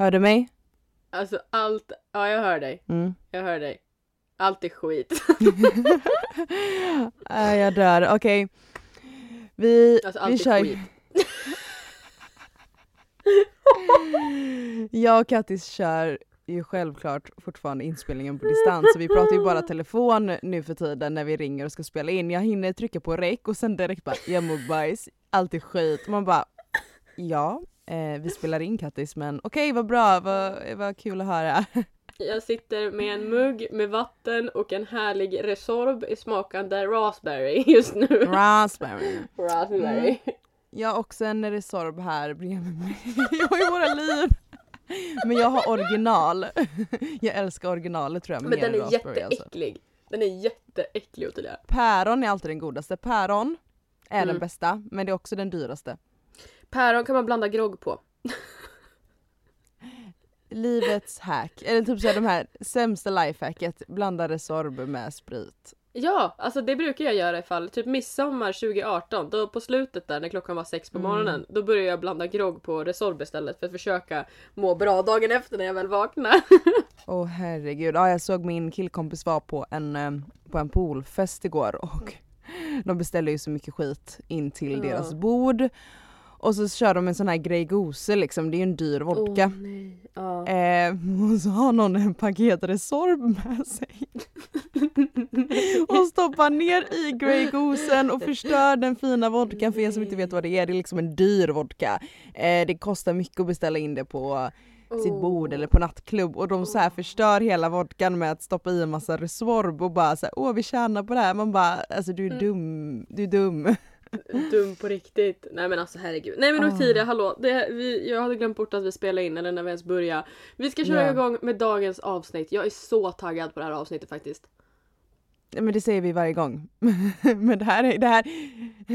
Hör du mig? Alltså allt, ja jag hör dig. Mm. Jag hör dig. Allt är skit. äh, jag dör. Okej. Vi, Alltså vi allt är kör. skit. Jag och Kattis kör ju självklart fortfarande inspelningen på distans så vi pratar ju bara telefon nu för tiden när vi ringer och ska spela in. Jag hinner trycka på rec och sen direkt bara jag mår bajs, allt är skit. Man bara ja, eh, vi spelar in Kattis men okej vad bra, vad, vad kul att höra. Jag sitter med en mugg med vatten och en härlig Resorb i smakande raspberry just nu. Raspberry. Raspberry. Jag har också en Resorb här bredvid mig. Jag har ju våra liv. Men jag har original. Jag älskar originalet tror jag Men mer den är raspberry, alltså. jätteäcklig. Den är jätteäcklig Ottilia. Päron är alltid den godaste. Päron är den Mm. bästa men det är också den dyraste. Päron kan man blanda grogg på. Livets hack, eller typ såhär de här sämsta lifehacket, blanda Resorb med sprit. Ja, alltså det brukar jag göra ifall, typ midsommar 2018, då på slutet där när klockan var sex på Mm. morgonen, då började jag blanda grogg på Resorb istället för att försöka må bra dagen efter när jag väl vaknar. Åh herregud, ja, jag såg min killkompis var på en, eh, på en poolfest igår och de beställde ju så mycket skit in till Ja. deras bord. Och så kör de en sån här Grey Goose liksom, det är ju en dyr vodka. Nej. Ja. Eh, och så har någon en paket Resorb med sig. och stoppar ner i Grey Goosen och förstör den fina vodkan för er som inte vet vad det är. Det är liksom en dyr vodka. Eh, det kostar mycket att beställa in det på sitt bord eller på nattklubb och de så här förstör hela vodkan med att stoppa i en massa Resorb och bara så här, åh vi tjänar på det här. Man bara alltså du är Mm. dum, du är dum. Dum på riktigt. Nej men alltså herregud. Nej men Ah. Ottilia, hallå. Det, vi, jag hade glömt bort att vi spelade in eller när vi ens började. Vi ska köra Ja. igång med dagens avsnitt. Jag är så taggad på det här avsnittet faktiskt. Men det säger vi varje gång. Men det här, är, det, här,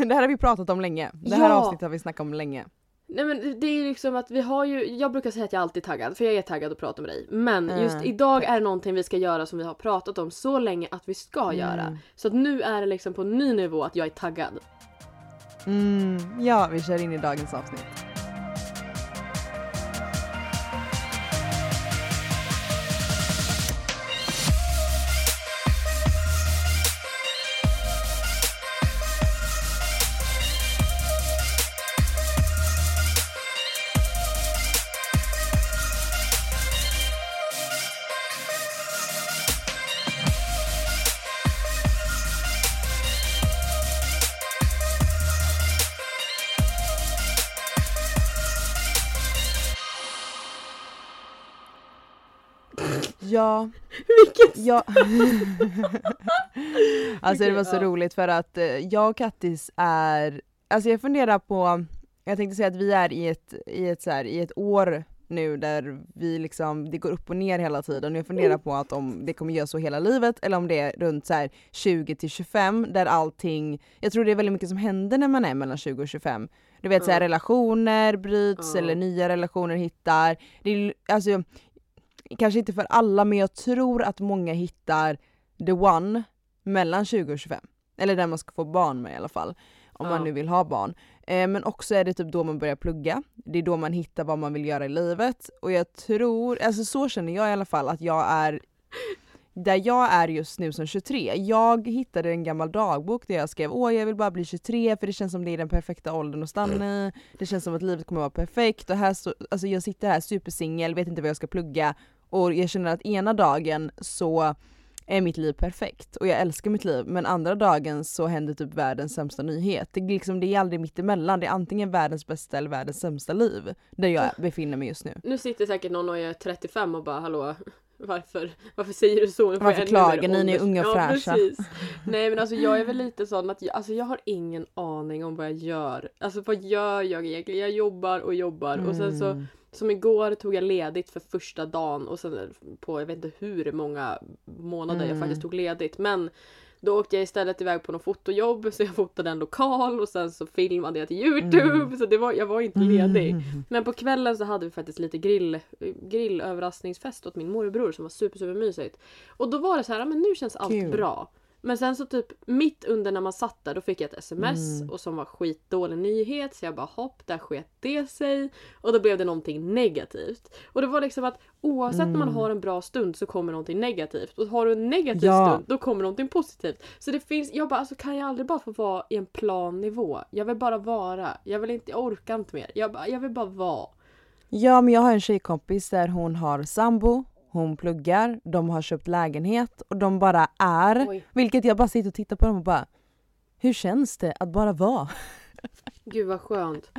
det här har vi pratat om länge. Det här Ja. avsnittet har vi snackat om länge. Nej men det är liksom att vi har ju, jag brukar säga att jag alltid är taggad för jag är taggad att prata med dig. Men Mm, just idag är det någonting vi ska göra som vi har pratat om så länge att vi ska göra. Mm. Så att nu är det liksom på en ny nivå att jag är taggad. Mm, ja, vi kör in i dagens avsnitt. Vilket ja. alltså det var så roligt för att eh, jag och Kattis är, alltså jag funderar på, jag tänkte säga att vi är i ett, i ett, så här, i ett år nu där vi liksom, det går upp och ner hela tiden jag funderar på att om det kommer göra så hela livet eller om det är runt så här 20 till 25 där allting, jag tror det är väldigt mycket som händer när man är mellan 20 och 25. Du vet så här, Ja. relationer bryts Ja. eller nya relationer hittar. Det alltså, kanske inte för alla men jag tror att många hittar the one mellan 20 och 25. Eller där man ska få barn med i alla fall. Om Ja. man nu vill ha barn. Eh, men också är det typ då man börjar plugga. Det är då man hittar vad man vill göra i livet. Och jag tror, alltså så känner jag i alla fall att jag är där jag är just nu som 23. Jag hittade en gammal dagbok där jag skrev åh jag vill bara bli 23 för det känns som det är den perfekta åldern att stanna i. Det känns som att livet kommer vara perfekt och här så, alltså jag sitter här supersingel, vet inte vad jag ska plugga och jag känner att ena dagen så är mitt liv perfekt och jag älskar mitt liv men andra dagen så händer typ världens sämsta nyhet. Det är, liksom, det är aldrig mittemellan, det är antingen världens bästa eller världens sämsta liv där jag befinner mig just nu. Nu sitter säkert någon och är 35 och bara hallå varför, varför säger du så? Varför jag klagar ni? Ni är unga och ja, fräscha. Precis. Nej men alltså jag är väl lite sån att jag, alltså, jag har ingen aning om vad jag gör. Alltså vad gör jag egentligen? Jag jobbar och jobbar och sen så Mm. som igår tog jag ledigt för första dagen och sen på jag vet inte hur många månader jag Mm. faktiskt tog ledigt men då åkte jag istället iväg på något fotojobb så jag fotade en lokal och sen så filmade jag till Youtube Mm. så det var, jag var inte ledig. Men på kvällen så hade vi faktiskt lite grill, grillöverraskningsfest åt min morbror som var super super mysigt. Och då var det så här, "Ja, men nu känns allt Kul. bra. Men sen så typ mitt under när man satt där då fick jag ett sms Mm. och som var skitdålig nyhet så jag bara hopp, där sket det sig. Och då blev det någonting negativt. Och det var liksom att oavsett när man Mm. har en bra stund så kommer någonting negativt. Och har du en negativ Ja. stund då kommer någonting positivt. Så det finns, jag bara alltså kan jag aldrig bara få vara i en plan nivå? Jag vill bara vara. Jag vill inte, jag orkar inte mer. Jag, bara, jag vill bara vara. Ja men jag har en tjejkompis där hon har sambo, hon pluggar, de har köpt lägenhet och de bara är. Oj. Vilket jag bara sitter och tittar på dem och bara hur känns det att bara vara? Gud vad skönt.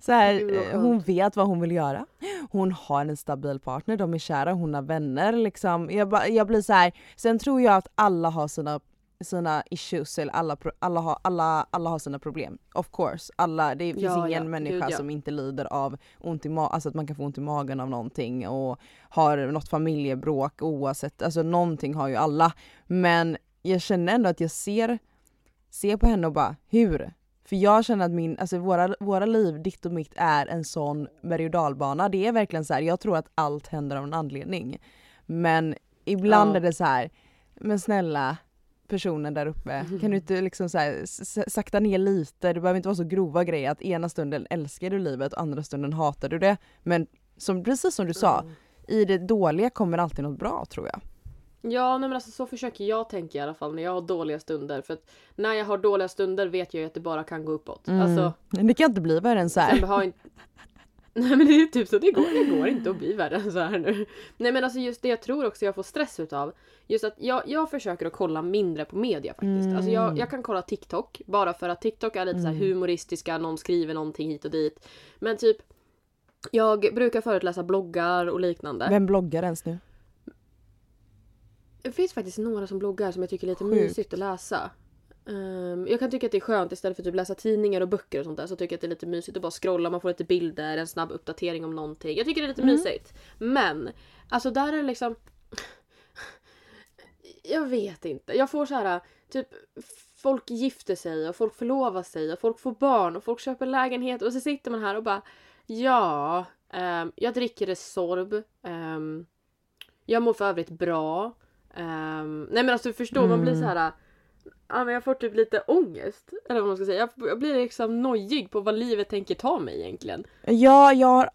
Så här, eh, skönt. hon vet vad hon vill göra. Hon har en stabil partner, de är kära, hon har vänner. Liksom. Jag, ba, jag blir så här. Sen tror jag att alla har sina, sina issues, eller alla, alla, har, alla, alla har sina problem. Of course. Alla, det finns Ja, ingen ja, människa gud, ja. som inte lider av ont i ma- alltså att man kan få ont i magen av någonting och har något familjebråk oavsett, alltså någonting har ju alla. Men jag känner ändå att jag ser, ser på henne och bara hur? För jag känner att min, alltså våra, våra liv, ditt och mitt, är en sån berg och dalbana. Det är verkligen så här, jag tror att allt händer av en anledning. Men ibland är det så här, men snälla personen där uppe, kan du inte liksom så här, sakta ner lite? Det behöver inte vara så grova grejer att ena stunden älskar du livet och andra stunden hatar du det. Men som, precis som du sa, Mm. i det dåliga kommer alltid något bra tror jag. Ja, nej men alltså så försöker jag tänka i alla fall när jag har dåliga stunder. För att när jag har dåliga stunder vet jag ju att det bara kan gå uppåt. Mm. Alltså, det kan inte bli värre än så här. Nej men det är typ så, det går, det går inte att bli värre än så här nu. Nej men alltså just det jag tror också jag får stress utav. Just att jag, jag försöker att kolla mindre på media faktiskt. Alltså jag, jag kan kolla TikTok bara för att TikTok är lite så här humoristiska, någon skriver någonting hit och dit. Men typ jag brukar förut läsa bloggar och liknande. Vem bloggar ens nu? Det finns faktiskt några som bloggar som jag tycker är lite Sjukt. mysigt att läsa. Ehm, jag kan tycka att det är skönt istället för att typ läsa tidningar och böcker och sånt där så tycker jag att det är lite mysigt att bara scrolla, man får lite bilder, en snabb uppdatering om någonting. Jag tycker det är lite Mm. mysigt. Men, alltså där är det liksom... Jag vet inte. Jag får så här typ folk gifter sig och folk förlovar sig och folk får barn och folk köper lägenhet och så sitter man här och bara ja, ehm, jag dricker Resorb. Um, jag mår för övrigt bra. Nej men alltså förstå, man blir så här. Ja men jag får typ lite ångest. Eller vad man ska säga. Jag, jag blir liksom nojig på vad livet tänker ta mig egentligen. Ja, jag har,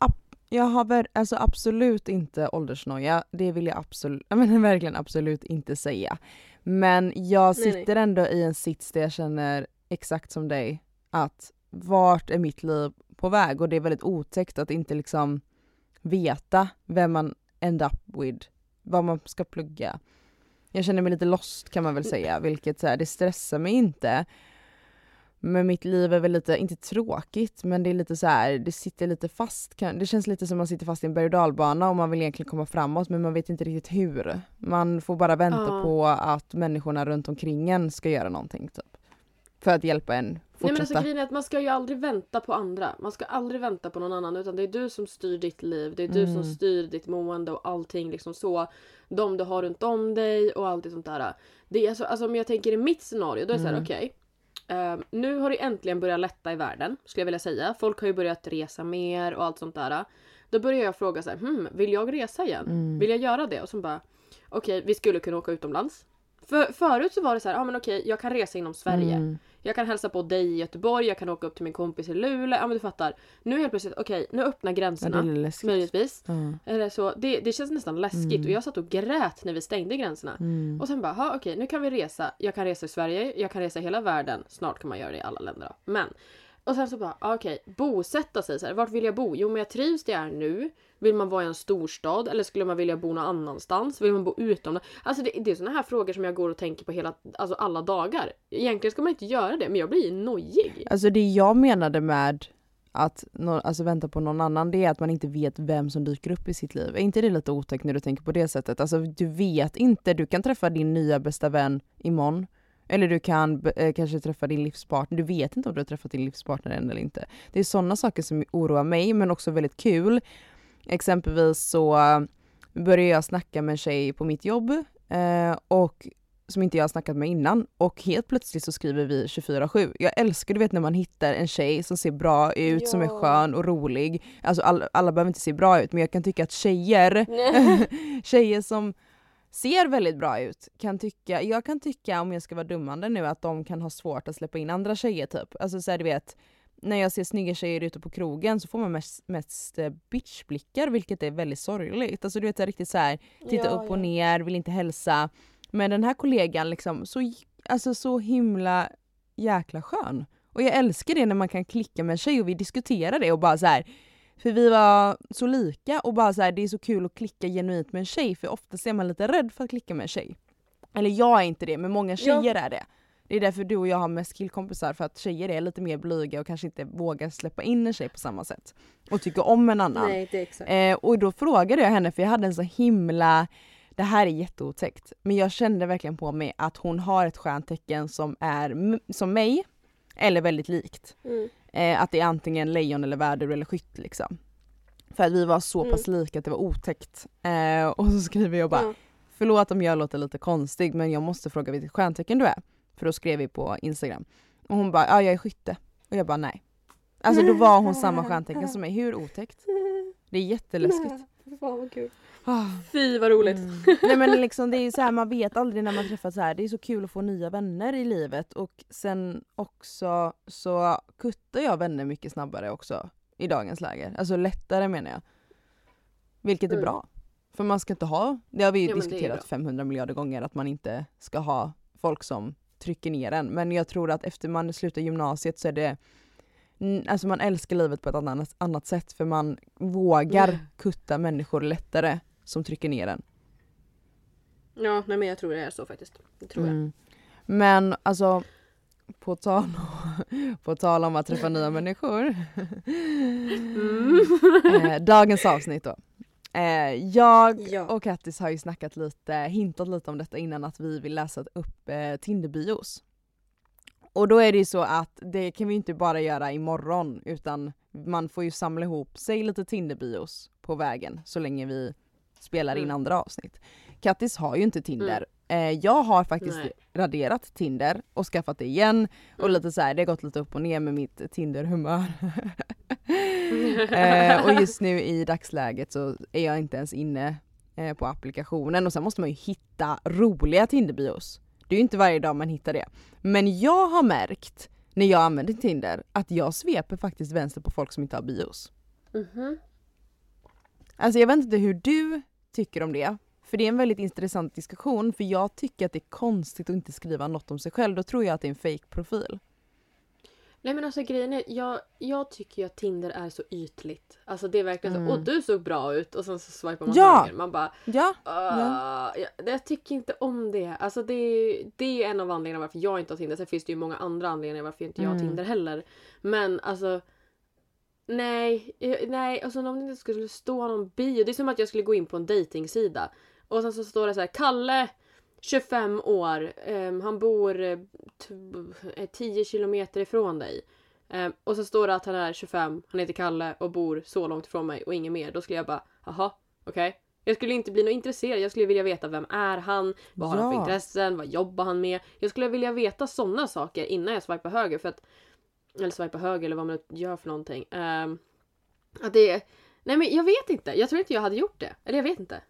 jag har alltså absolut inte åldersnoja. Det vill jag absolut, menar verkligen absolut inte säga. Men jag Nej, nej. sitter ändå i en sits där jag känner exakt som dig att vart är mitt liv på väg? Och det är väldigt otäckt att inte liksom veta vem man end up with, vad man ska plugga. Jag känner mig lite lost kan man väl säga, vilket så här, det stressar mig inte. Men mitt liv är väl lite, inte tråkigt, men det är lite så här, det sitter lite fast. Det känns lite som man sitter fast i en berg och dalbana och man vill egentligen komma framåt men man vet inte riktigt hur. Man får bara vänta Ja. på att människorna runt omkring en ska göra någonting typ. För att hjälpa en Nej men fortsätta. alltså grejen är att man ska ju aldrig vänta på andra. Man ska aldrig vänta på någon annan utan det är du som styr ditt liv. Det är du som Mm. styr ditt mående och allting liksom så. De du har runt om dig och allt sånt där. Det är så, alltså om jag tänker i mitt scenario då är det Mm. såhär okej. ehm, nu har det äntligen börjat lätta i världen skulle jag vilja säga. Folk har ju börjat resa mer och allt sånt där. Då börjar jag fråga så här, hmm, vill jag resa igen? Mm. Vill jag göra det? Och så bara, okej vi skulle kunna åka utomlands. För, förut så var det så här, ja men okej jag kan resa inom Sverige. Mm. Jag kan hälsa på dig i Göteborg, jag kan åka upp till min kompis i Luleå. Ja men du fattar. Nu helt plötsligt, okej nu öppnar Ja, det gränserna. är möjligtvis. Ja. Eller så, det, det känns nästan läskigt Mm. och jag satt och grät när vi stängde gränserna. Mm. Och sen bara, okej nu kan vi resa. Jag kan resa i Sverige, jag kan resa i hela världen. Snart kan man göra det i alla länder då. Men. Och sen så bara, ah, okej, bosätta sig. Så här, vart vill jag bo? Jo men jag trivs där jag är nu. Vill man vara i en storstad eller skulle man vilja bo någon annanstans? Vill man bo utomlands? Alltså det, det är såna här frågor som jag går och tänker på hela, alltså alla dagar. Egentligen ska man inte göra det men jag blir nojig. Alltså det jag menade med att no, alltså vänta på någon annan, det är att man inte vet vem som dyker upp i sitt liv. Är inte det lite otäckt när du tänker på det sättet? Alltså du vet inte, du kan träffa din nya bästa vän imorgon. Eller du kan eh, kanske träffa din livspartner, du vet inte om du har träffat din livspartner än eller inte. Det är sådana saker som oroar mig men också väldigt kul. Exempelvis så började jag snacka med en tjej på mitt jobb eh, och som inte jag har snackat med innan och helt plötsligt så skriver vi 24-7. Jag älskar du vet när man hittar en tjej som ser bra ut, som är skön och rolig. Alltså all, alla behöver inte se bra ut men jag kan tycka att tjejer, tjejer som ser väldigt bra ut. Kan tycka, jag kan tycka, om jag ska vara dummande nu, att de kan ha svårt att släppa in andra tjejer typ. Alltså såhär du vet, när jag ser snygga tjejer ute på krogen så får man mest, mest eh, bitchblickar vilket är väldigt sorgligt. Alltså du vet riktigt så här, titta Ja, upp och ja. ner, vill inte hälsa. Men den här kollegan liksom, så, alltså så himla jäkla skön. Och jag älskar det när man kan klicka med en tjej och vi diskuterar det och bara så här. För vi var så lika och bara så här, det är så kul att klicka genuint med en tjej för oftast är man lite rädd för att klicka med en tjej. Eller jag är inte det, men många tjejer är det. Det är därför du och jag har mest killkompisar för att tjejer är lite mer blyga och kanske inte vågar släppa in en tjej på samma sätt. Och tycker om en annan. Nej, det är exakt. Eh, och då frågade jag henne för jag hade en så himla, det här är jätteotäckt, men jag kände verkligen på mig att hon har ett stjärntecken som är som mig, eller väldigt likt. Mm. Eh, att det är antingen lejon eller värdor eller skytt liksom. För att vi var så Mm. pass lika att det var otäckt. Eh, och så skriver jag bara, Ja. förlåt om jag låter lite konstig men jag måste fråga vilket stjärntecken du är. För då skrev vi på Instagram. Och hon bara, ja jag är skytte. Och jag bara nej. Alltså då var hon samma stjärntecken som mig, hur otäckt? Det är jätteläskigt. Fan vad kul. Ah. Fy vad roligt. Mm. Nej men liksom det är så här, man vet aldrig när man träffas så här. det är så kul att få nya vänner i livet och sen också så kuttar jag vänner mycket snabbare också i dagens läge. Alltså lättare menar jag. Vilket är Mm. bra. För man ska inte ha, det har vi ju Ja, diskuterat bra. 500 miljarder gånger att man inte ska ha folk som trycker ner en. Men jag tror att efter man slutar gymnasiet så är det Alltså man älskar livet på ett annat, annat sätt för man vågar Mm. kutta människor lättare som trycker ner en. Ja, nej men jag tror det är så faktiskt. Det tror jag. Mm. Men alltså på tal, på tal om att träffa nya människor. Mm. eh, dagens avsnitt då. Eh, jag Ja. och Kattis har ju snackat lite, hintat lite om detta innan att vi vill läsa upp eh, Tinderbios. Och då är det ju så att det kan vi inte bara göra imorgon utan man får ju samla ihop sig lite Tinderbios på vägen så länge vi spelar in Mm. andra avsnitt. Kattis har ju inte Tinder. Eh, jag har faktiskt Nej. raderat Tinder och skaffat det igen och Mm. lite så här, det har gått lite upp och ner med mitt Tinder-humör. eh, och just nu i dagsläget så är jag inte ens inne eh, på applikationen och sen måste man ju hitta roliga Tinderbios. Det är ju inte varje dag man hittar det. Men jag har märkt när jag använder Tinder att jag sveper faktiskt vänster på folk som inte har bios. Mhm. Alltså jag vet inte hur du tycker om det. För det är en väldigt intressant diskussion för jag tycker att det är konstigt att inte skriva något om sig själv. Då tror jag att det är en fake profil Nej men alltså grejen är, jag, jag tycker ju att Tinder är så ytligt. Alltså det är verkligen Mm. så, åh du såg bra ut och sen så swipar man Ja! höger. Man bara, Ja, "Ah, jag, jag tycker inte om det. Alltså det, det är en av anledningarna varför jag inte har Tinder. Sen finns det ju många andra anledningar varför inte jag har Mm. Tinder heller. Men alltså Nej, eh, nej, alltså om det inte skulle stå någon bio. Det är som att jag skulle gå in på en dejtingsida och sen så står det så här Kalle 25 år, ehm, han bor eh, t- eh, 10 kilometer ifrån dig. Ehm, och så står det att han är 25, han heter Kalle och bor så långt ifrån mig och inget mer. Då skulle jag bara, jaha, okej. Jag skulle inte bli något intresserad. Jag skulle vilja veta vem är han? Vad har han för Ja. intressen? Vad jobbar han med? Jag skulle vilja veta sådana saker innan jag swipar höger. För att, eller swipar höger eller vad man gör för någonting. Ehm, att det är, Nej men jag vet inte. Jag tror inte jag hade gjort det. Eller jag vet inte.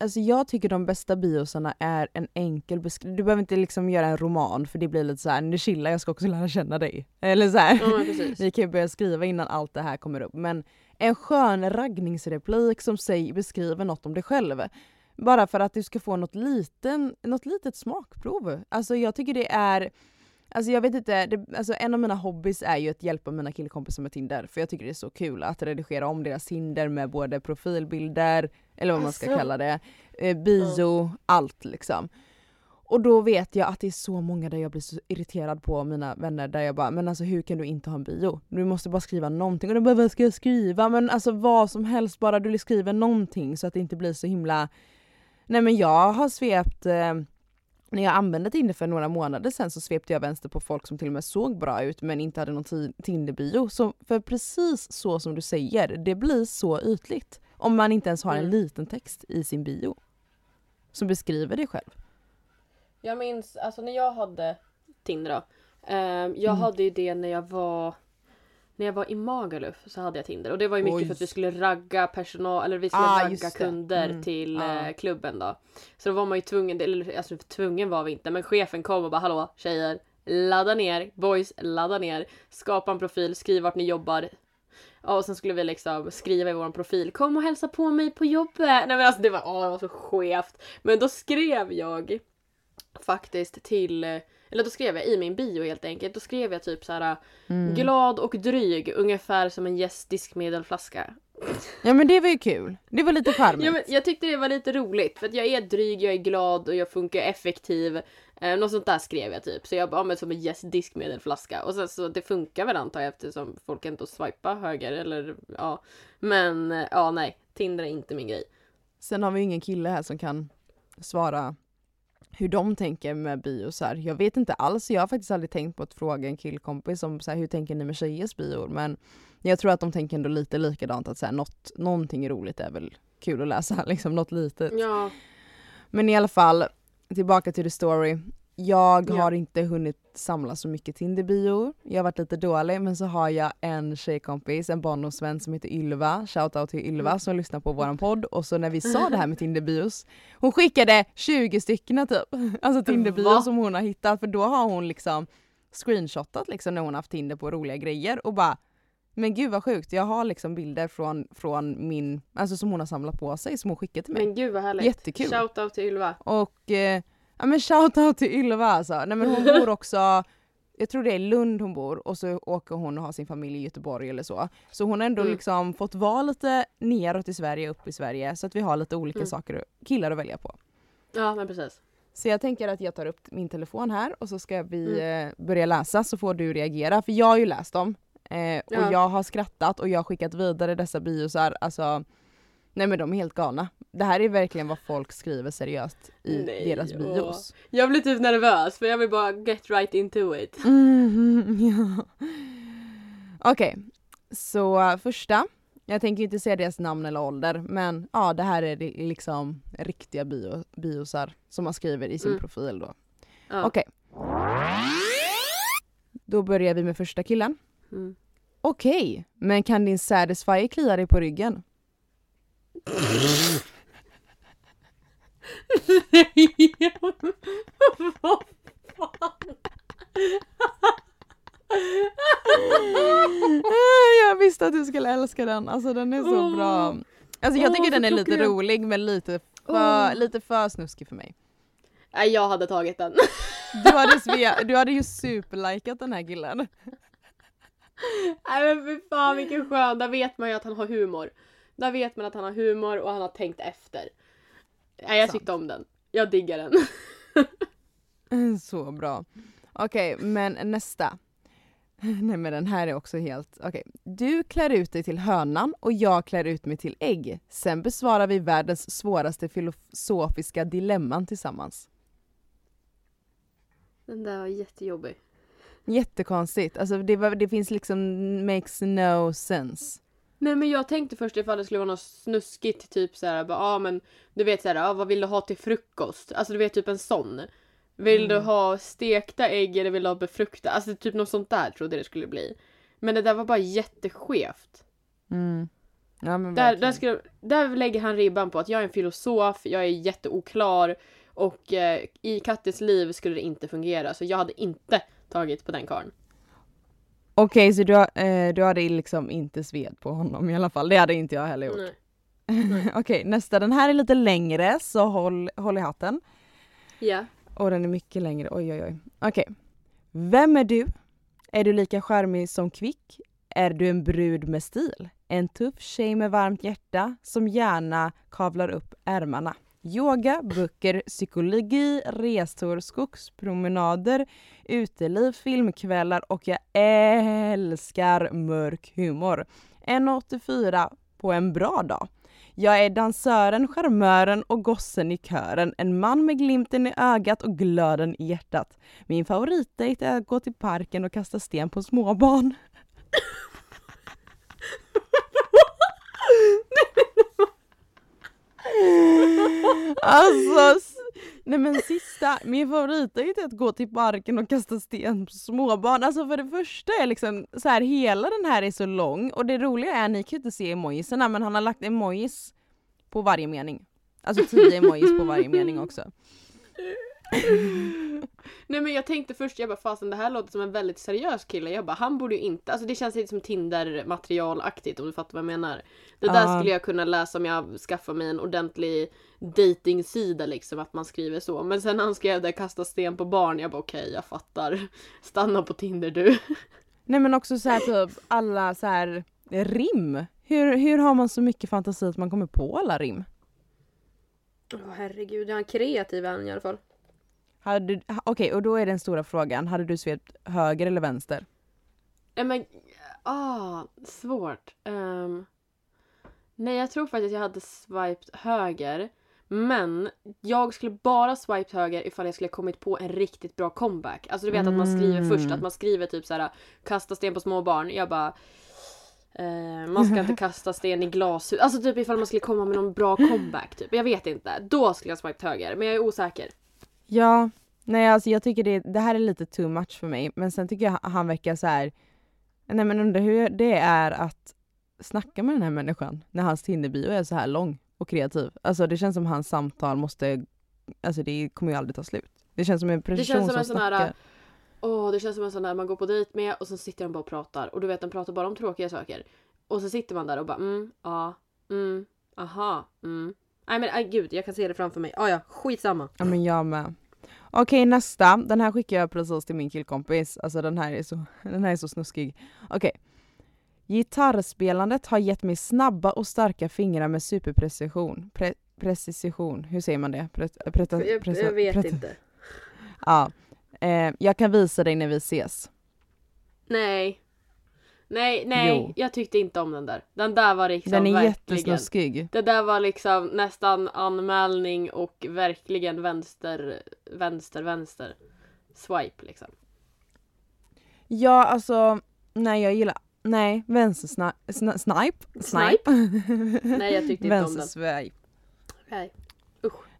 Alltså jag tycker de bästa biosarna är en enkel beskrivning. Du behöver inte liksom göra en roman för det blir lite så här, nu chillar jag ska också lära känna dig. Eller så här. Precis. Vi kan ju börja skriva innan allt det här kommer upp. Men en skön raggningsreplik som säger, beskriver något om dig själv. Bara för att du ska få något, liten, något litet smakprov. Alltså jag tycker det är Alltså jag vet inte, det, alltså en av mina hobbys är ju att hjälpa mina killkompisar med Tinder för jag tycker det är så kul att redigera om deras Tinder med både profilbilder, eller vad man ska Alltså. kalla det, eh, bio, allt liksom. Och då vet jag att det är så många där jag blir så irriterad på mina vänner där jag bara men alltså hur kan du inte ha en bio? Du måste bara skriva någonting och de bara vad ska jag skriva? Men alltså vad som helst bara du skriver någonting så att det inte blir så himla Nej men jag har svept eh, när jag använde Tinder för några månader sedan så svepte jag vänster på folk som till och med såg bra ut men inte hade någon ti- Tinder-bio. Så för precis så som du säger, det blir så ytligt. Om man inte ens har en Mm. liten text i sin bio. Som beskriver dig själv. Jag minns, alltså när jag hade Tinder då. ehm, jag Mm. hade ju det när jag var när jag var i Magaluf så hade jag Tinder och det var ju mycket Oj. för att vi skulle ragga personal eller vi skulle Ah, ragga kunder Mm. till Ah. eh, klubben då. Så då var man ju tvungen, eller alltså tvungen var vi inte men chefen kom och bara hallå tjejer ladda ner, boys ladda ner, skapa en profil, skriv vart ni jobbar. Och sen skulle vi liksom skriva i vår profil kom och hälsa på mig på jobbet. Nej men alltså det var, åh, det var så skevt. Men då skrev jag faktiskt till eller då skrev jag i min bio helt enkelt, då skrev jag typ så här Mm. glad och dryg ungefär som en Yes diskmedelflaska. Ja men det var ju kul. Det var lite charmigt. Ja, men jag tyckte det var lite roligt för att jag är dryg, jag är glad och jag funkar effektiv. Eh, något sånt där skrev jag typ. Så jag bara, men som en Yes diskmedelflaska. Och sen så det funkar väl antar jag eftersom folk inte swipar höger eller ja. Men eh, ja nej, Tinder är inte min grej. Sen har vi ju ingen kille här som kan svara hur de tänker med biosar. Jag vet inte alls, jag har faktiskt aldrig tänkt på att fråga en killkompis om så här, hur tänker ni med tjejers bior? Men jag tror att de tänker ändå lite likadant att så här, något, någonting roligt är väl kul att läsa, liksom något litet. Ja, Men i alla fall, tillbaka till the story. Jag Ja. har inte hunnit samla så mycket Tinder-bio. Jag har varit lite dålig men så har jag en tjejkompis, en barndomsvän som heter Ylva, shoutout till Ylva Mm. som lyssnar på våran podd och så när vi sa det här med Tinder-bios, hon skickade 20 stycken typ. Alltså? Tinder-bios som hon har hittat för då har hon liksom screenshotat liksom när hon haft Tinder på roliga grejer och bara men gud vad sjukt, jag har liksom bilder från, från min, alltså som hon har samlat på sig som hon skickat till mig. men gud vad härligt. Jättekul. Shoutout till Ylva. Och eh, ja men shoutout till Ylva alltså. Nej men hon bor också, jag tror det är Lund hon bor och så åker hon och har sin familj i Göteborg eller så. Så hon har ändå Mm. liksom fått vara lite neråt i Sverige, upp i Sverige så att vi har lite olika Mm. saker, killar att välja på. Ja men precis. Så jag tänker att jag tar upp min telefon här och så ska vi Mm. eh, börja läsa så får du reagera. För jag har ju läst dem eh, och Ja. jag har skrattat och jag har skickat vidare dessa biosar. Alltså, nej men de är helt galna. Det här är verkligen vad folk skriver seriöst i Nej, deras åh. bios. Jag blir typ nervös för jag vill bara get right into it. Mm, ja. Okej, så uh, första. Jag tänker inte säga deras namn eller ålder men ja det här är liksom riktiga bio, biosar som man skriver i sin Mm. profil då. Ja. Okej. Då börjar vi med första killen. Mm. Okej, men kan din satisfier klia dig på ryggen? Vad fan? jag visste att du skulle älska den, alltså den är så bra. Alltså jag Åh, tycker den är lite klockren. rolig men lite för, Åh. lite för snuskig för mig. Nej jag hade tagit den. Du hade, Svea, du hade ju superlikat den här killen. Nej men fy fan vilken skön, där vet man ju att han har humor. Där vet man att han har humor och han har tänkt efter. Nej jag Sant. tyckte om den. Jag diggar den. Så bra. Okej, men nästa. Nej men den här är också helt, okej. Du klär ut dig till hönan och jag klär ut mig till ägg. Sen besvarar vi världens svåraste filosofiska dilemman tillsammans. Den där var jättejobbig. Jättekonstigt, alltså det, var, det finns liksom, makes no sense. Nej men jag tänkte först ifall det skulle vara något snuskigt typ såhär, ja ah, men du vet såhär, ah, vad vill du ha till frukost? Alltså du vet typ en sån. Vill du Mm. ha stekta ägg eller vill du ha befrukta? Alltså typ något sånt där trodde det skulle bli. Men det där var bara jätteskevt. Mm. Ja, Där, där, skulle, där lägger han ribban på att jag är en filosof, jag är jätteoklar och eh, i Kattes liv skulle det inte fungera så jag hade inte tagit på den karln. Okej, så du, har- eh, du hade liksom inte sved på honom i alla fall, det hade inte jag heller gjort. Nej. Okej, nästa. Den här är lite längre så håll, håll i hatten. Ja. Och den är mycket längre, oj oj oj. Okej. Vem är du? Är du lika charmig som kvick? Är du en brud med stil? En tuff tjej med varmt hjärta som gärna kavlar upp ärmarna. Yoga, böcker, psykologi, resor, skogspromenader, uteliv, filmkvällar och jag älskar mörk humor. 1,84 på en bra dag. Jag är dansören, charmören och gossen i kören. En man med glimten i ögat och glöden i hjärtat. Min favoritdejt är att gå till parken och kasta sten på småbarn. Alltså, Nej men sista, min favorit är ju att gå till parken och kasta sten på småbarn. Alltså för det första är liksom så här, hela den här är så lång och det roliga är, ni kan ju inte se emojisarna men han har lagt emojis på varje mening. Alltså tio emojis på varje mening också. Nej men jag tänkte först, jag bara fasen det här låter som en väldigt seriös kille. Jag bara han borde ju inte, alltså det känns lite som Tinder-materialaktigt om du fattar vad jag menar. Det där Ja. skulle jag kunna läsa om jag skaffar mig en ordentlig datingsida liksom, att man skriver så. Men sen han skrev det, kasta sten på barn, jag bara okej jag fattar. Stanna på Tinder du. Nej men också så här typ alla så här rim. Hur, hur har man så mycket fantasi att man kommer på alla rim? Åh herregud, är han kreativ han i alla fall. Okej, och då är den stora frågan, hade du svept höger eller vänster? Nej men, ah, svårt. Ehm, nej jag tror faktiskt att jag hade swiped höger. Men jag skulle bara swiped höger ifall jag skulle kommit på en riktigt bra comeback. Alltså du vet att man skriver Mm. först, att man skriver typ så här: kasta sten på små barn. Jag bara eh, man ska inte kasta sten i glashus. Alltså typ ifall man skulle komma med någon bra comeback typ. Jag vet inte. Då skulle jag swiped höger. Men jag är osäker. Ja, nej alltså jag tycker det, det här är lite too much för mig. Men sen tycker jag han verkar så här. nej men undrar hur det är att snacka med den här människan när hans Tinderbio är så här lång och kreativ. Alltså det känns som hans samtal måste, alltså det kommer ju aldrig ta slut. Det känns som en person som som, en sån här-. Åh, det känns som en sån där man går på dejt med och så sitter de bara och pratar. Och du vet, de pratar bara om tråkiga saker. Och så sitter man där och bara mm, ja, mm, aha, mm. Nej men aj, gud, jag kan se det framför mig. Ah, ja, skitsamma. Ja men jag med. Okej nästa, den här skickar jag precis till min killkompis. Alltså den här är så, den här är så snuskig. Okej. Gitarrspelandet har gett mig snabba och starka fingrar med superprecision. Pre, precision, hur säger man det? Pre, preta, presa- preta- inte. Ja. Eh, jag kan visa dig när vi ses. Nej. Nej, nej, Jo. jag tyckte inte om den där. Den där var liksom Den är verkligen... jättesnuskig. Det där var liksom nästan anmälning och verkligen vänster, vänster, vänster. Swipe liksom. Ja alltså, nej jag gillar, nej vänstersnipe, sna, snipe? Snipe? Nej, jag tyckte inte om den. Vänsterswipe. Nej.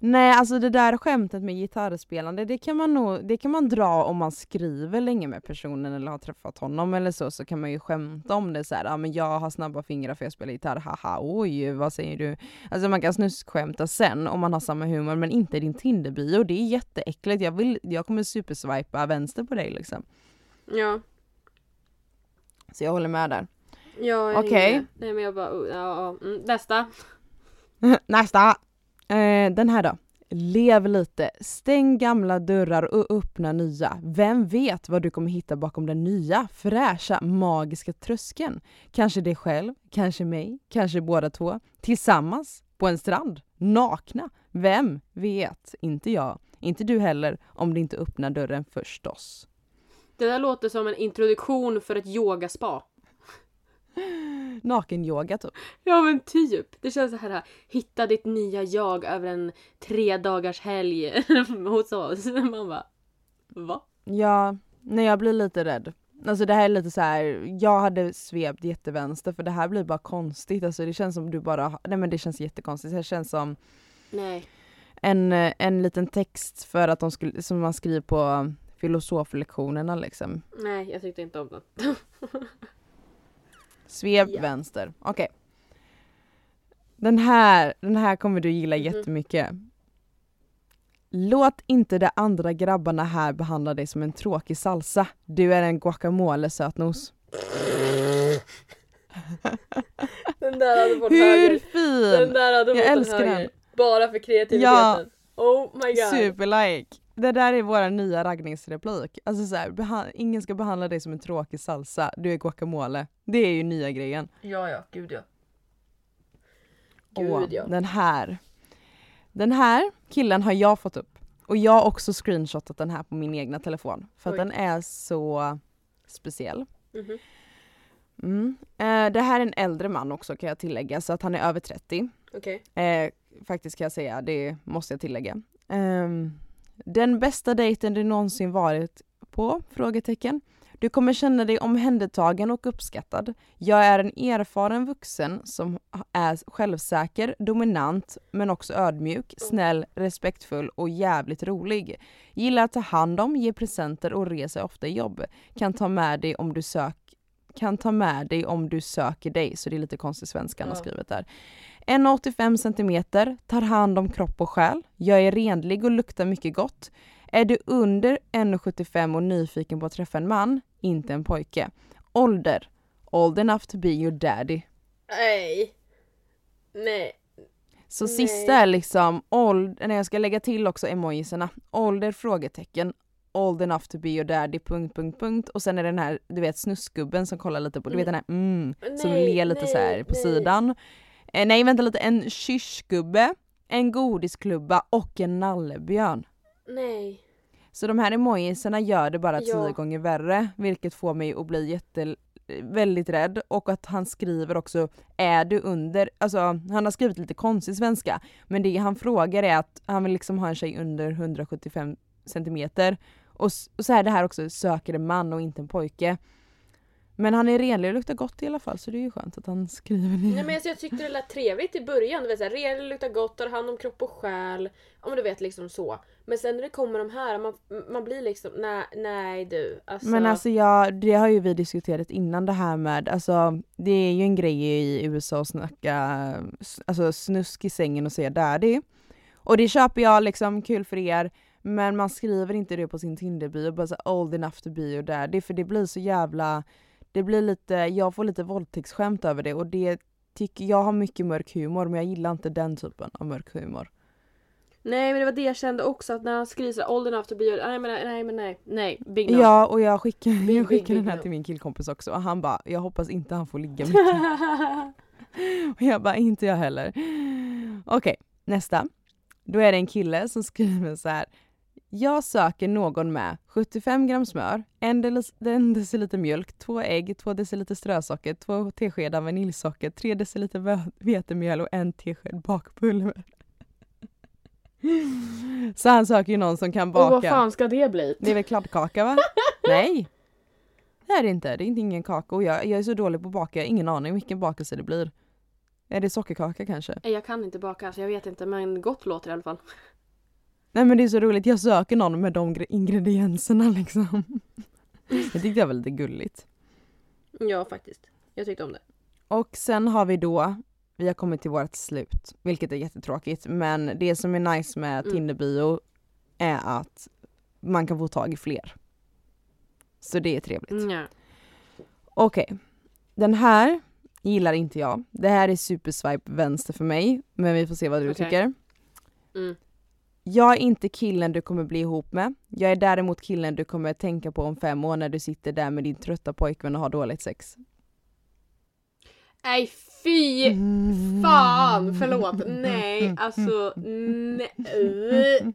Nej alltså det där skämtet med gitarrspelande det kan man nog, det kan man dra om man skriver länge med personen eller har träffat honom eller så så kan man ju skämta om det så här, ja men jag har snabba fingrar för jag spelar gitarr, haha oj vad säger du? Alltså man kan snuskskämta sen om man har samma humor men inte i din Tinder-bio, det är jätteäckligt, jag, vill, jag kommer superswipa vänster på dig liksom. Ja. Så jag håller med där. Ja, Okej. med. Nej men jag bara, oh, ja, ja. Mm, nästa. Nästa! Eh, den här då. Lev lite, stäng gamla dörrar och öppna nya. Vem vet vad du kommer hitta bakom den nya, fräscha, magiska tröskeln? Kanske dig själv, kanske mig, kanske båda två. Tillsammans, på en strand, nakna. Vem vet? Inte jag. Inte du heller, om du inte öppnar dörren förstås. Det där låter som en introduktion för ett yogaspa. Nakenyoga typ. Ja men typ. Det känns så här, hitta ditt nya jag över en tre dagars helg hos oss. Man bara, va? Ja, nej jag blir lite rädd. Alltså det här är lite så här. jag hade svept jättevänster för det här blir bara konstigt. Alltså det känns som du bara, nej men det känns jättekonstigt. Det känns som Nej. en, en liten text för att de skulle, som man skriver på filosoflektionerna liksom. Nej, jag tyckte inte om den. Svep Ja. vänster. Okej. Den här, den här kommer du gilla Mhm. jättemycket. Låt inte de andra grabbarna här behandla dig som en tråkig salsa. Du är en guacamole sötnos. Den där hade fått Hur Den fin! där hade Jag älskar höger. den. Bara för kreativiteten. Ja. Oh my god. Superlike! Det där är vår nya raggningsreplik. Alltså så här, ingen ska behandla dig som en tråkig salsa. Du är guacamole. Det är ju nya grejen. Ja, ja. Gud ja. Gud ja. Den här. Den här killen har jag fått upp. Och jag har också screenshotat den här på min egna telefon. För att den är så speciell. Mhm. Mm. Eh, det här är en äldre man också kan jag tillägga, så att han är över 30. Okej. Eh, faktiskt kan jag säga, det måste jag tillägga. Ehm, den bästa dejten du någonsin varit på? Frågetecken. Du kommer känna dig omhändertagen och uppskattad. Jag är en erfaren vuxen som är självsäker, dominant, men också ödmjuk, snäll, respektfull och jävligt rolig. Gillar att ta hand om, ge presenter och reser ofta i jobb. Kan ta med dig om du sök kan ta med dig om du söker dig, så det är lite konstig svenska han har skrivit där. 1,85 cm, tar hand om kropp och själ. Jag är renlig och luktar mycket gott. Är du under 1,75 och nyfiken på att träffa en man, inte en pojke. Ålder, old enough to be your daddy. Nej. Nej. Så Nej. sista är liksom, ålder, när jag ska lägga till också emojisarna, ålder frågetecken, old enough to be your daddy, punkt, punkt, punkt. Och sen är det den här, du vet snuskgubben som kollar lite på, du vet den här mm, som Nej, ler lite så här nej, på nej. sidan. Eh, nej vänta lite, en kyschgubbe, en godisklubba och en nallebjörn. Nej. Så de här emojisarna gör det bara tio Ja. gånger värre, vilket får mig att bli jätte väldigt rädd och att han skriver också är du under, alltså han har skrivit lite konstig svenska men det han frågar är att han vill liksom ha en tjej under 175 centimeter och, och så är det här också söker en man och inte en pojke. Men han är renlig och luktar gott i alla fall så det är ju skönt att han skriver det. Nej men alltså, jag tyckte det lät trevligt i början. Du vet, så här, ren, luktar gott, tar hand om kropp och själ. Ja men du vet liksom så. Men sen när det kommer de här, man, man blir liksom, nej, nej du. Alltså, Men alltså jag, det har ju vi diskuterat innan det här med, alltså det är ju en grej i USA att snacka alltså, snusk i sängen och säga daddy. Och det köper jag liksom, kul för er. Men man skriver inte det på sin Tinder-bio, bara så old enough to be your daddy. För det blir så jävla, det blir lite, jag får lite våldtäktsskämt över det och det tycker, jag har mycket mörk humor men jag gillar inte den typen av mörk humor. Nej men det var det jag kände också att när han skriver såhär to be your... Nej men nej, men nej. Nej, big no. Ja och jag skickar, Big, jag skickar big, den här no. till min killkompis också och han bara, jag hoppas inte han får ligga mycket. Och jag bara, inte jag heller. Okej, nästa. Då är det en kille som skriver så här. Jag söker någon med 75 gram smör, en, deciliter mjölk, två ägg, två deciliter strösocker, två teskedar vaniljsocker, tre deciliter vetemjöl och en tesked bakpulver. Så han söker ju någon som kan Och vad baka. fan ska det bli? Det är väl kladdkaka va? Nej! Det är det inte, det är inte ingen kaka och jag, jag är så dålig på att baka, jag har ingen aning vilken bakelse det blir. Är det sockerkaka kanske? Jag kan inte baka så jag vet inte men gott låter det i alla fall. Nej men det är så roligt, jag söker någon med de gre- ingredienserna liksom. Det tyckte jag var lite gulligt. Ja faktiskt. Jag tyckte om det. Och sen har vi då, vi har kommit till vårt slut, vilket är jättetråkigt men det som är nice med Mm. Tinder-bio är att man kan få tag i fler. Så det är trevligt. Ja. Okej, den här gillar inte jag. Det här är superswipe vänster för mig, men vi får se vad du Okej. tycker. Mm. Jag är inte killen du kommer bli ihop med. Jag är däremot killen du kommer tänka på om fem år när du sitter där med din trötta pojkvän och har dåligt sex. Nej fy fan! Förlåt. Nej alltså nej.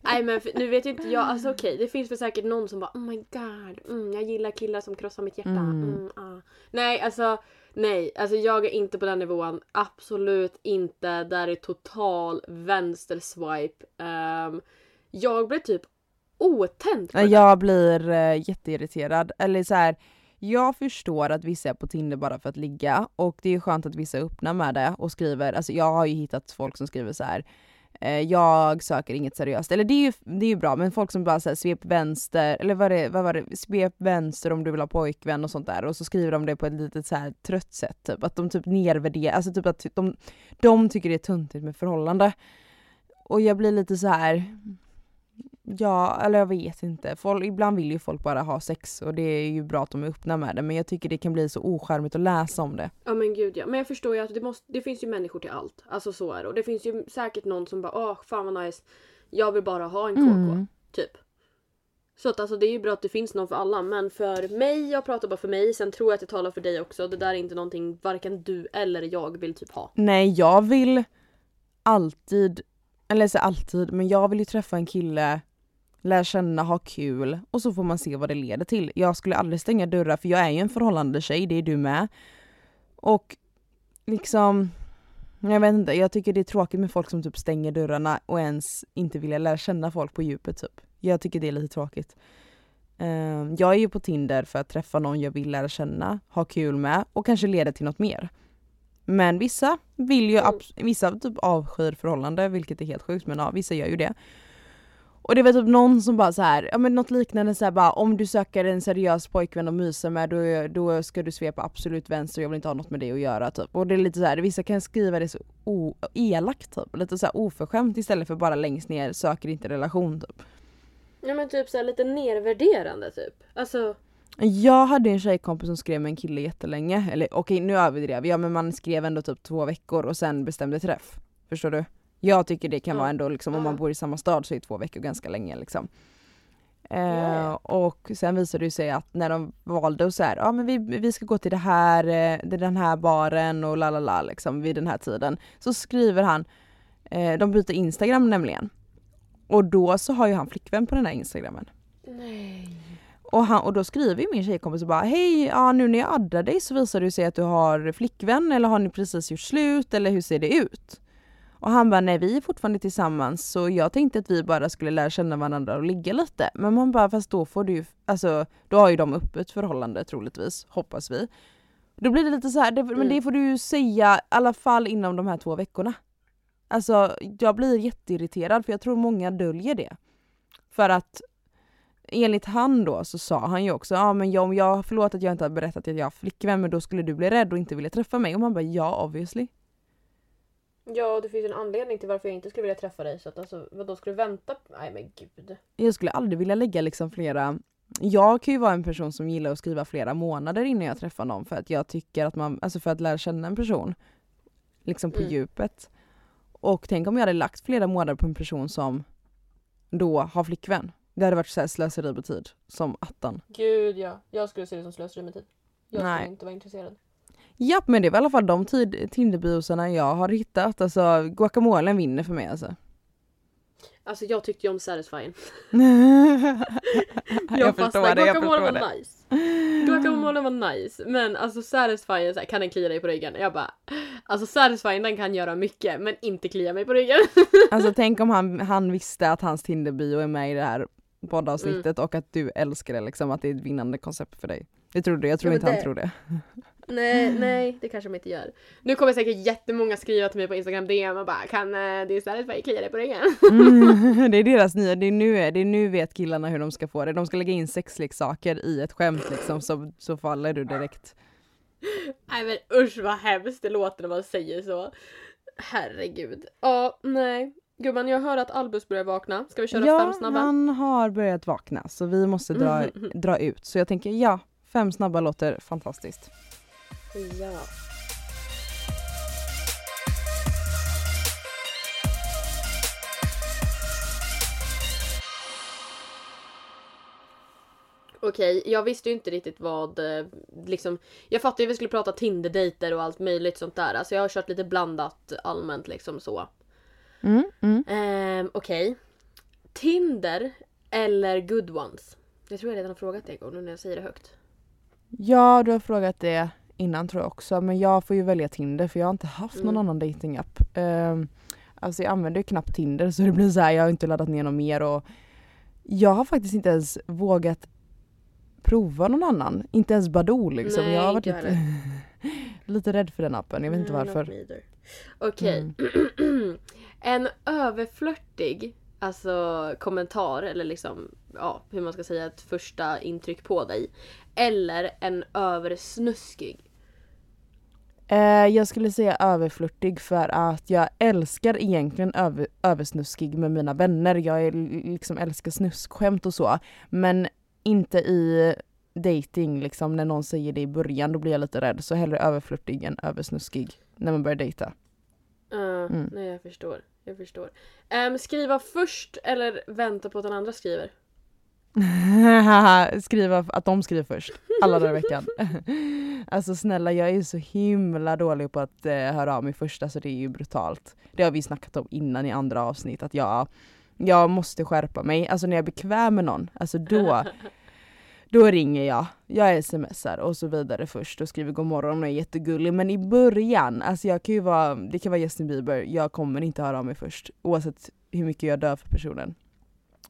Nej men för, nu vet ju inte jag, alltså okej det finns väl säkert någon som bara oh my god, mm, jag gillar killar som krossar mitt hjärta. Mm. Mm, ah. Nej alltså nej, alltså jag är inte på den nivån. Absolut inte. Där är total vänsterswipe. Um, jag blir typ otänd. Jag blir uh, jätteirriterad. Eller så här, jag förstår att vissa är på Tinder bara för att ligga och det är skönt att vissa är öppna med det och skriver, alltså jag har ju hittat folk som skriver så här. Eh, jag söker inget seriöst. Eller det är ju, det är ju bra men folk som bara säger svep vänster, eller vad, det, vad var det, svep vänster om du vill ha pojkvän och sånt där och så skriver de det på ett litet så här trött sätt. Typ. Att de typ nedvärderar, alltså typ att de, de tycker det är tuntigt med förhållande. Och jag blir lite så här. Ja, eller jag vet inte. Folk, ibland vill ju folk bara ha sex och det är ju bra att de är öppna med det men jag tycker det kan bli så ocharmigt att läsa om det. Ja men gud ja. Men jag förstår ju att det, måste, det finns ju människor till allt. Alltså så är det. Och det finns ju säkert någon som bara åh fan vad nice. Jag vill bara ha en KK. Mm. Typ. Så att alltså det är ju bra att det finns någon för alla. Men för mig, jag pratar bara för mig. Sen tror jag att jag talar för dig också. Det där är inte någonting varken du eller jag vill typ ha. Nej, jag vill alltid, eller så alltid, men jag vill ju träffa en kille, lära känna, ha kul och så får man se vad det leder till. Jag skulle aldrig stänga dörrar för jag är ju en förhållande tjej, det är du med. Och liksom, jag vet inte, jag tycker det är tråkigt med folk som typ stänger dörrarna och ens inte vill lära känna folk på djupet typ. Jag tycker det är lite tråkigt. Eh, jag är ju på Tinder för att träffa någon jag vill lära känna, ha kul med och kanske leda till något mer. Men vissa vill ju, Mm. vissa typ avskyr förhållande vilket är helt sjukt men ja, vissa gör ju det. Och det var typ någon som bara så här, ja men något liknande så här bara om du söker en seriös pojkvän att mysa med då, då ska du svepa absolut vänster jag vill inte ha något med det att göra typ. Och det är lite så här, vissa kan skriva det så o- elakt typ, lite så här oförskämt istället för bara längst ner söker inte relation typ. Ja men typ såhär lite nervärderande typ. Alltså, Jag hade en tjejkompis som skrev med en kille jättelänge, eller okej nu överdrev jag men man skrev ändå typ två veckor och sen bestämde träff. Förstår du? Jag tycker det kan vara ändå liksom om man bor i samma stad så är två veckor ganska länge liksom. Eh, och sen visade det sig att när de valde och så här, ja men vi, vi ska gå till det här, eh, det- den här baren och la la la liksom vid den här tiden. Så skriver han, eh, de byter instagram nämligen. Och då så har ju han flickvän på den här instagrammen. nej. Och, han, och då skriver ju min tjejkompis och bara hej, ja nu när jag addar dig så visar det sig att du har flickvän eller har ni precis gjort slut eller hur ser det ut? Och han bara nej vi är fortfarande tillsammans så jag tänkte att vi bara skulle lära känna varandra och ligga lite. Men man bara fast då får du ju, alltså då har ju de öppet förhållande troligtvis, hoppas vi. Då blir det lite så här, det, men Mm. det får du ju säga i alla fall inom de här två veckorna. Alltså jag blir jätteirriterad för jag tror många döljer det. För att enligt han då så sa han ju också, ja men jag, om jag, förlåt att jag inte har berättat att jag har flickvän men då skulle du bli rädd och inte vilja träffa mig. Och man bara ja obviously. Ja det finns en anledning till varför jag inte skulle vilja träffa dig så att alltså vadå ska du vänta? Nej men gud. Jag skulle aldrig vilja lägga liksom flera jag kan ju vara en person som gillar att skriva flera månader innan jag träffar någon för att jag tycker att man, alltså för att lära känna en person. Liksom på Mm. djupet. Och tänk om jag hade lagt flera månader på en person som då har flickvän. Det hade varit så här slöseri på tid, som attan. Gud ja. Jag skulle se det som slöseri med tid. Jag Nej. skulle inte vara intresserad. Japp men det är väl i alla fall de Tinderbiosarna jag har hittat. Alltså guacamolen vinner för mig alltså. Alltså jag tyckte ju om Satisfying. jag, Jag, fastnade. det, jag Guacamole förstår det. var nice. Guacamole var nice. Men alltså Satisfying, så här, kan den klia dig på ryggen? Jag bara... Alltså Satisfying den kan göra mycket men inte klia mig på ryggen. Alltså tänk om han, han visste att hans Tinderbio är med i det här poddavsnittet Mm. och att du älskar det liksom, att det är ett vinnande koncept för dig. Det tror du, jag tror Ja, inte han det- tror det. Nej, nej det kanske de inte gör. Nu kommer säkert jättemånga skriva till mig på Instagram DM och bara kan eh, det Satisfying klia dig på ryggen? Mm, det är deras nya, det är, nu, det är nu vet killarna hur de ska få det. De ska lägga in sexleksaker i ett skämt liksom så, så faller du direkt. Nej men usch vad hemskt det låter när man säger så. Herregud. Ja, nej. Gumman jag hör att Albus börjar vakna. Ska vi köra ja, fem snabba? han har börjat vakna så vi måste dra, dra ut. Så jag tänker ja, fem snabba låter fantastiskt. Ja. Okej, jag visste ju inte riktigt vad, eh, liksom, jag fattade ju att vi skulle prata Tinder-dejter och allt möjligt sånt där. Alltså jag har kört lite blandat allmänt liksom så. Mm, mm. Ehm, Okej. Tinder eller good ones? Jag tror jag redan har frågat det en gång nu när jag säger det högt. Ja, du har frågat det innan tror jag också, men jag får ju välja Tinder för jag har inte haft någon Mm. annan datingapp. Um, alltså jag använder ju knappt Tinder så det blir så här, jag har inte laddat ner något mer och jag har faktiskt inte ens vågat prova någon annan. Inte ens Badoo liksom. Nej, jag har varit lite, lite rädd för den appen, jag vet inte Nej, varför. Okej. Mm. en överflörtig alltså, kommentar eller liksom, ja, hur man ska säga, ett första intryck på dig. Eller en översnuskig. Eh, jag skulle säga överflörtig för att jag älskar egentligen över, översnuskig med mina vänner. Jag är, liksom älskar snuskskämt och så. Men inte i dating liksom när någon säger det i början då blir jag lite rädd. Så hellre överflörtig än översnuskig när man börjar dejta. Uh, Mm. Nej jag förstår. Jag förstår. Ehm, skriva först eller vänta på att den andra skriver? Skriva att de skriver först. Alla dagar i veckan. alltså snälla jag är ju så himla dålig på att eh, höra av mig först. Alltså det är ju brutalt. Det har vi snackat om innan i andra avsnitt att jag, jag måste skärpa mig. Alltså när jag är bekväm med någon, alltså då då ringer jag, jag smsar och så vidare först och skriver god morgon och är jättegullig. Men i början, alltså jag kan ju vara, det kan vara Justin Bieber, jag kommer inte höra av mig först. Oavsett hur mycket jag dör för personen.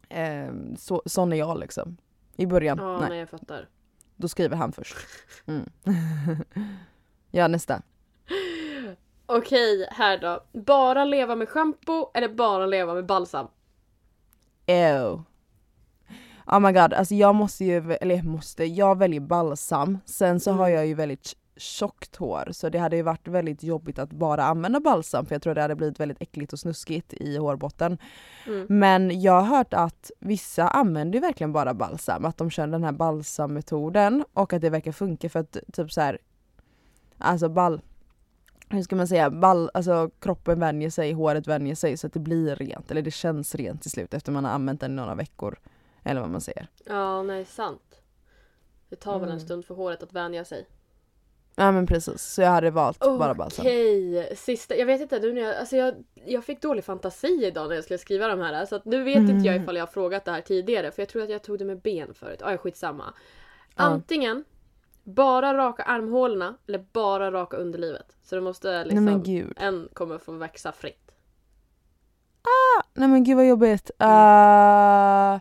Ehm, så, sån är jag liksom. I början. Ja, nej. nej jag fattar. Då skriver han först. Mm. ja nästa. Okej, här då. Bara leva med shampoo eller bara leva med balsam? Ew. Oh my god, alltså jag måste ju, eller jag måste, jag väljer balsam. Sen så Mm. har jag ju väldigt tjockt hår så det hade ju varit väldigt jobbigt att bara använda balsam för jag tror det hade blivit väldigt äckligt och snuskigt i hårbotten. Mm. Men jag har hört att vissa använder verkligen bara balsam, att de kör den här balsammetoden och att det verkar funka för att typ så här, alltså ball, hur ska man säga, ball, alltså kroppen vänjer sig, håret vänjer sig så att det blir rent, eller det känns rent till slut efter man har använt den i några veckor. Eller vad man säger. Ja, nej sant. Det tar väl en Mm. stund för håret att vänja sig. Ja men precis, så jag hade valt bara balsam. Okej, sista. Jag vet inte nu när jag, alltså jag, jag fick dålig fantasi idag när jag skulle skriva de här. Så att nu vet inte jag ifall jag har frågat det här tidigare för jag tror att jag tog det med ben förut. Ja, skitsamma. Ja. Antingen bara raka armhålorna eller bara raka underlivet. Så det måste liksom, Nej en kommer få växa fritt. Nej men gud vad jobbigt. Uh,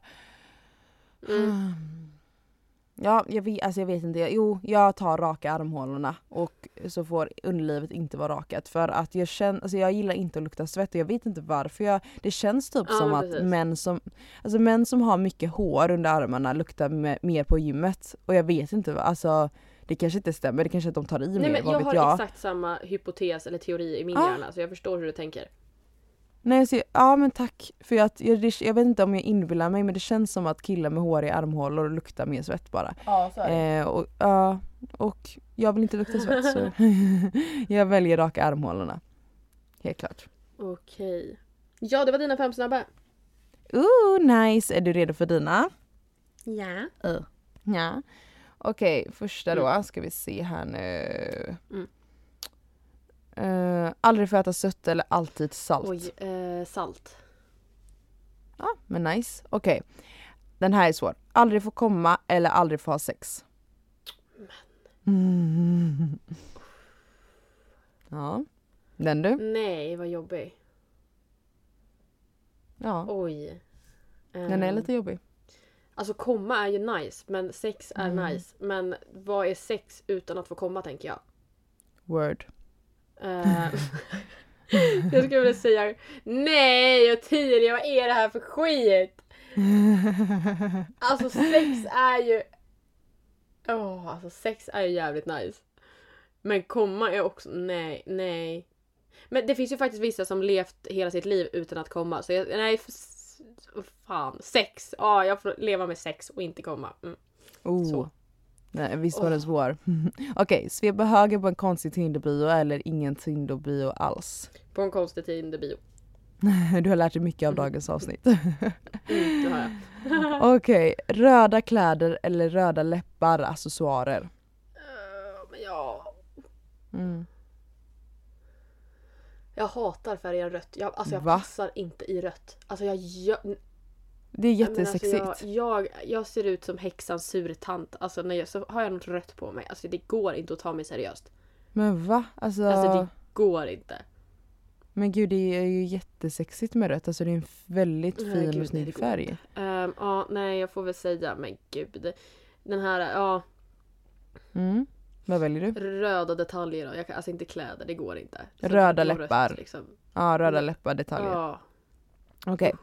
Mm. Ja, jag vet, alltså jag vet inte. Jo, jag tar raka armhålorna och så får underlivet inte vara rakat för att jag känner, alltså jag gillar inte att lukta svett och jag vet inte varför. Jag, det känns typ Ja, som att precis. män som, alltså män som har mycket hår under armarna luktar me- mer på gymmet och jag vet inte, vad- alltså det kanske inte stämmer, det kanske att de tar i Nej mer, men vad jag vet har jag. exakt samma hypotes eller teori i min Ah. hjärna så jag förstår hur du tänker. Nej, så, ja men tack. För jag, jag, det- jag vet inte om jag inbillar mig men det känns som att killar med hår i armhålor luktar mer svett bara. Ja, så Eh, och, ja, och jag vill inte lukta svett så jag väljer raka armhålorna. Helt klart. Okej. Ja, det var dina fem snabba. Ooh nice! Är du redo för dina? Ja. Ja. Okej, första då ska vi se här nu. Mm. Eh, aldrig få äta sött eller alltid salt. Oj, eh, salt. Ja, men nice. Okej. Den här är svår. Aldrig få komma eller aldrig få ha sex. Mm. Ja. Den du? Nej, vad jobbig. Ja. Oj. Den är Ehm, lite jobbig. Alltså komma är ju nice, men sex är Mm. nice. Men vad är sex utan att få komma tänker jag? Word. Eh, jag skulle vilja säga nej Ottilia vad är det här för skit? Alltså sex är ju... Åh, alltså sex är ju jävligt nice. Men komma är också, nej, nej. Men det finns ju faktiskt vissa som levt hela sitt liv utan att komma. Så jag, nej, fan. Sex. Ja, jag får leva med sex och inte komma. Mm. Oh. Så. Nej, visst var den svår. Okej, svepa höger på en konstig Tinderbio eller ingen Tinderbio alls. På en konstig Tinder-bio. Du har lärt dig mycket av dagens avsnitt. Mm, det har jag. Okej, röda kläder eller röda läppar, accessoarer. Men ja, Mm. Jag hatar färgen rött. Jag, alltså jag Va? passar inte i rött. Alltså jag gör... Det är Nej, men alltså jättesexigt. jag, jag, jag ser ut som häxans surtant. Alltså när jag, så har jag något rött på mig. Alltså det går inte att ta mig seriöst. Men va? Alltså, Alltså det går inte. men gud det är ju jättesexigt med rött. Alltså det är en väldigt Nej, fin gud, och nej, snygg färg. Ehm, ja, nej jag får väl säga, men gud. Den här, ja, Mm. Vad väljer du? röda detaljer då. Jag kan, alltså inte kläder, det går inte. Så Röda blå rött, läppar. liksom. Ja, röda läppar, detaljer. Ja. Okej.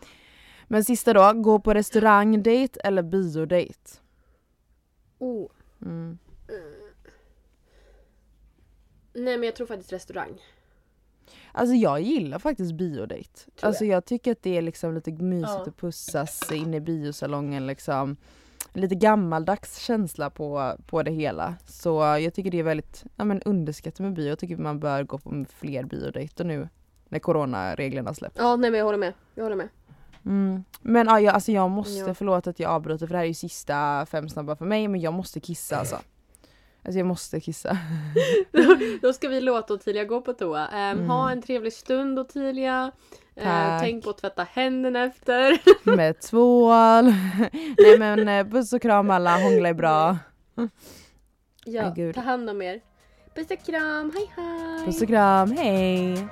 Men sista då, gå på restaurangdate eller biodate? Oh. Mm. Nej men jag tror faktiskt restaurang. Alltså jag gillar faktiskt biodate. Tror Alltså jag tycker att det är liksom lite mysigt Ja. att pussas inne i biosalongen liksom. Lite gammaldags känsla på, på det hela. Så jag tycker det är väldigt ja, men underskattat med bio. Jag tycker man bör gå på fler biodejter nu när coronareglerna släpps. Ja nej men jag håller med. Jag håller med. Mm. Men ja, jag, alltså jag måste, Ja. förlåt att jag avbryter för det här är ju sista fem snabba för mig men jag måste kissa alltså. Alltså jag måste kissa. Då ska vi låta Ottilia gå på toa. Ehm, Ha en trevlig stund Ottilia. Tack. tänk på att tvätta händerna efter. Med tvål. Nej men eh, puss och kram alla, hångla är bra. Ja, Ay, ta hand om er. Puss och kram, hej hej! Puss och kram, hej!